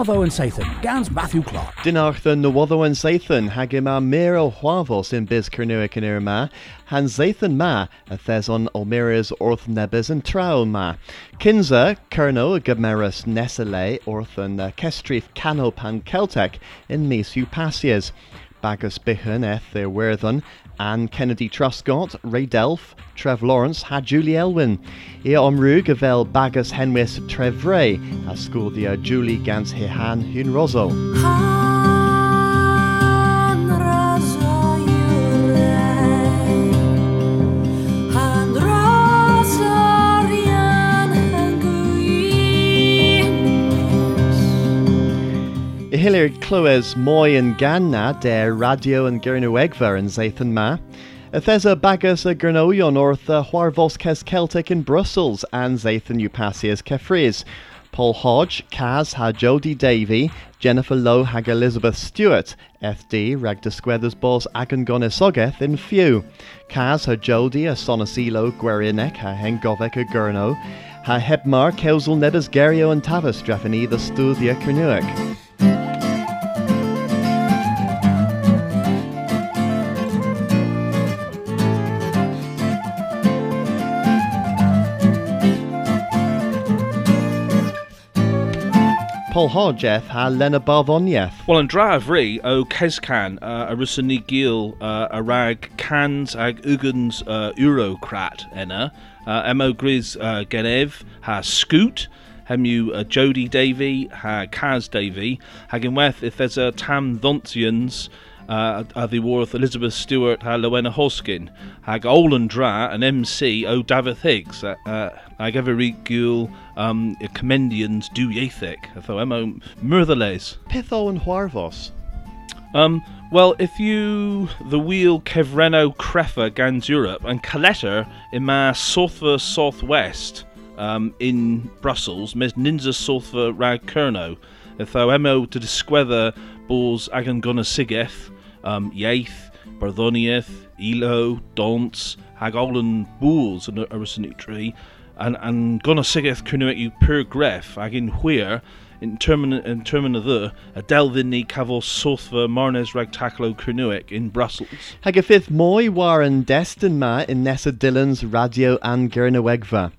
Nawatho and Sathan, Gans Matthew Clark. Dinach the Nawatho and Sathan, hagima mero huavos in bis kernuic in irma, han Zathan ma, a thezon olmiras orth nebes and traul ma. Kinza, kerno gamerus nesele orth and uh, kestrif cano pan Celtic in misu pasias. Bagus Bichen eth their werthon, Anne Kennedy Truscott, Ray Delph, Trev Lawrence, ha Julie Elwyn. Ia omru gavel Bagus Henwis Trev Ray, a school dia Julie Gans Hehan Hun Rozo. Hilir clywes mwy yn ganna der radio yn Gyrnwegfa yn Zathan ma. Thesa bagus a Gyrnoion orth uh, Huarvos Kes Celtic in Brussels and Zathan Upasias Kefries. Paul Hodge, Kaz ha Jody Davy, Jennifer Lowe hag Elizabeth Stewart, FD rag dysgwedders bos ag yn gonesogeth in few. Kaz ha Jody a Sonasilo Gwerianek ha Hengofek a Gurno, ha Hebmar Kewsel Nebes Gerio and Tavis drafini the Studia Kernuic. polhordiaeth a lenabarddoniaeth. Wel, yn draf ri o Cescan, uh, a rysyn ni gil uh, a rag cans ag ugans uh, eurocrat enna, uh, emo gris uh, genef ha scoot, hemu uh, Jody Davy ha Kaz Davy, hag unwaith if there's a tam ddonthians, uh, a ddiworth Elizabeth Stewart ha Lowena Hoskin, hag Olin Dra an MC o David Higgs, uh, uh, ag every gul um, commendians du iethig, atho emo myrthales. Pitho and Huarvos. Um, well, if you the wheel Kevreno Crefa gans Europe and Coletta in ma Southva Southwest um, in Brussels, mes Ninza Southva Rag Kerno, if thou emo to disquether balls agan gonna sigeth, um, Yaith, Barthonieth, Elo, Dons, hag olan bools yn yr tree, and and gonna sigeth cynnig yw pur gref ag hwyr in termin in termin of the a delvin ni cafo sothfa marnes ragtaclo Kernuic in Brussels. Hag y ffydd mwy war yn ma in Nessa Dillon's radio and Gernywegfa.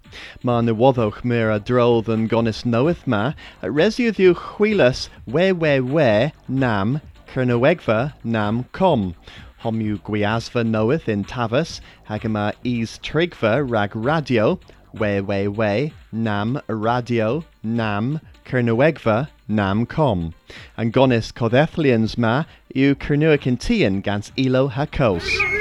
Ma newoddoch mir a drodd yn gonis noeth ma, a resiwdd yw chwilas we we we nam Cernywegfa nam com. Homu yw gwiasfa noeth in Tafas, hag yma is trigfa rag radio, we we we nam radio nam Cernywegfa nam com. An gonis coddethlians ma Cernuic yn gans ilo ha cos.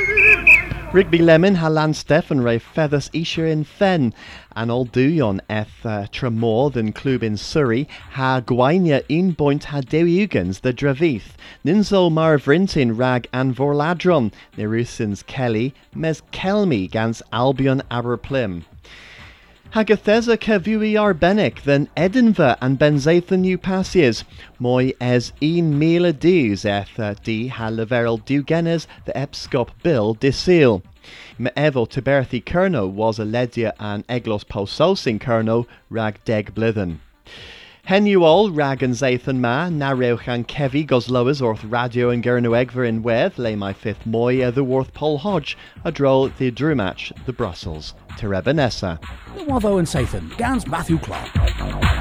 Rigby Lemon Halan Stefan ray feathers isher in fen, an ol duion eth uh, tramor than clwb in Surrey, ha gwainia un boint ha dewiugans the dravith, ninzo mar vrintin rag an vorladron, nerusins Kelly, mes kelmi gans Albion Aberplim. Hagathesa cefui arbennic than Edinburgh and Benzathan new passiers. Moi es un mil a dis eth uh, di leverel dugenes the epscop bill disil. Me evo Tiberthi Kerno was a ledia an eglos pososin Kerno rag deg blithen. Hen you all rag and Zathan ma, na rewchan kevi gosloas orth radio and Gernwegver in weth, lay my fifth moy the worth Paul Hodge, a draw the Drumach, the Brussels, Terebanessa. Wavo and Sathan, Gans Matthew Clark.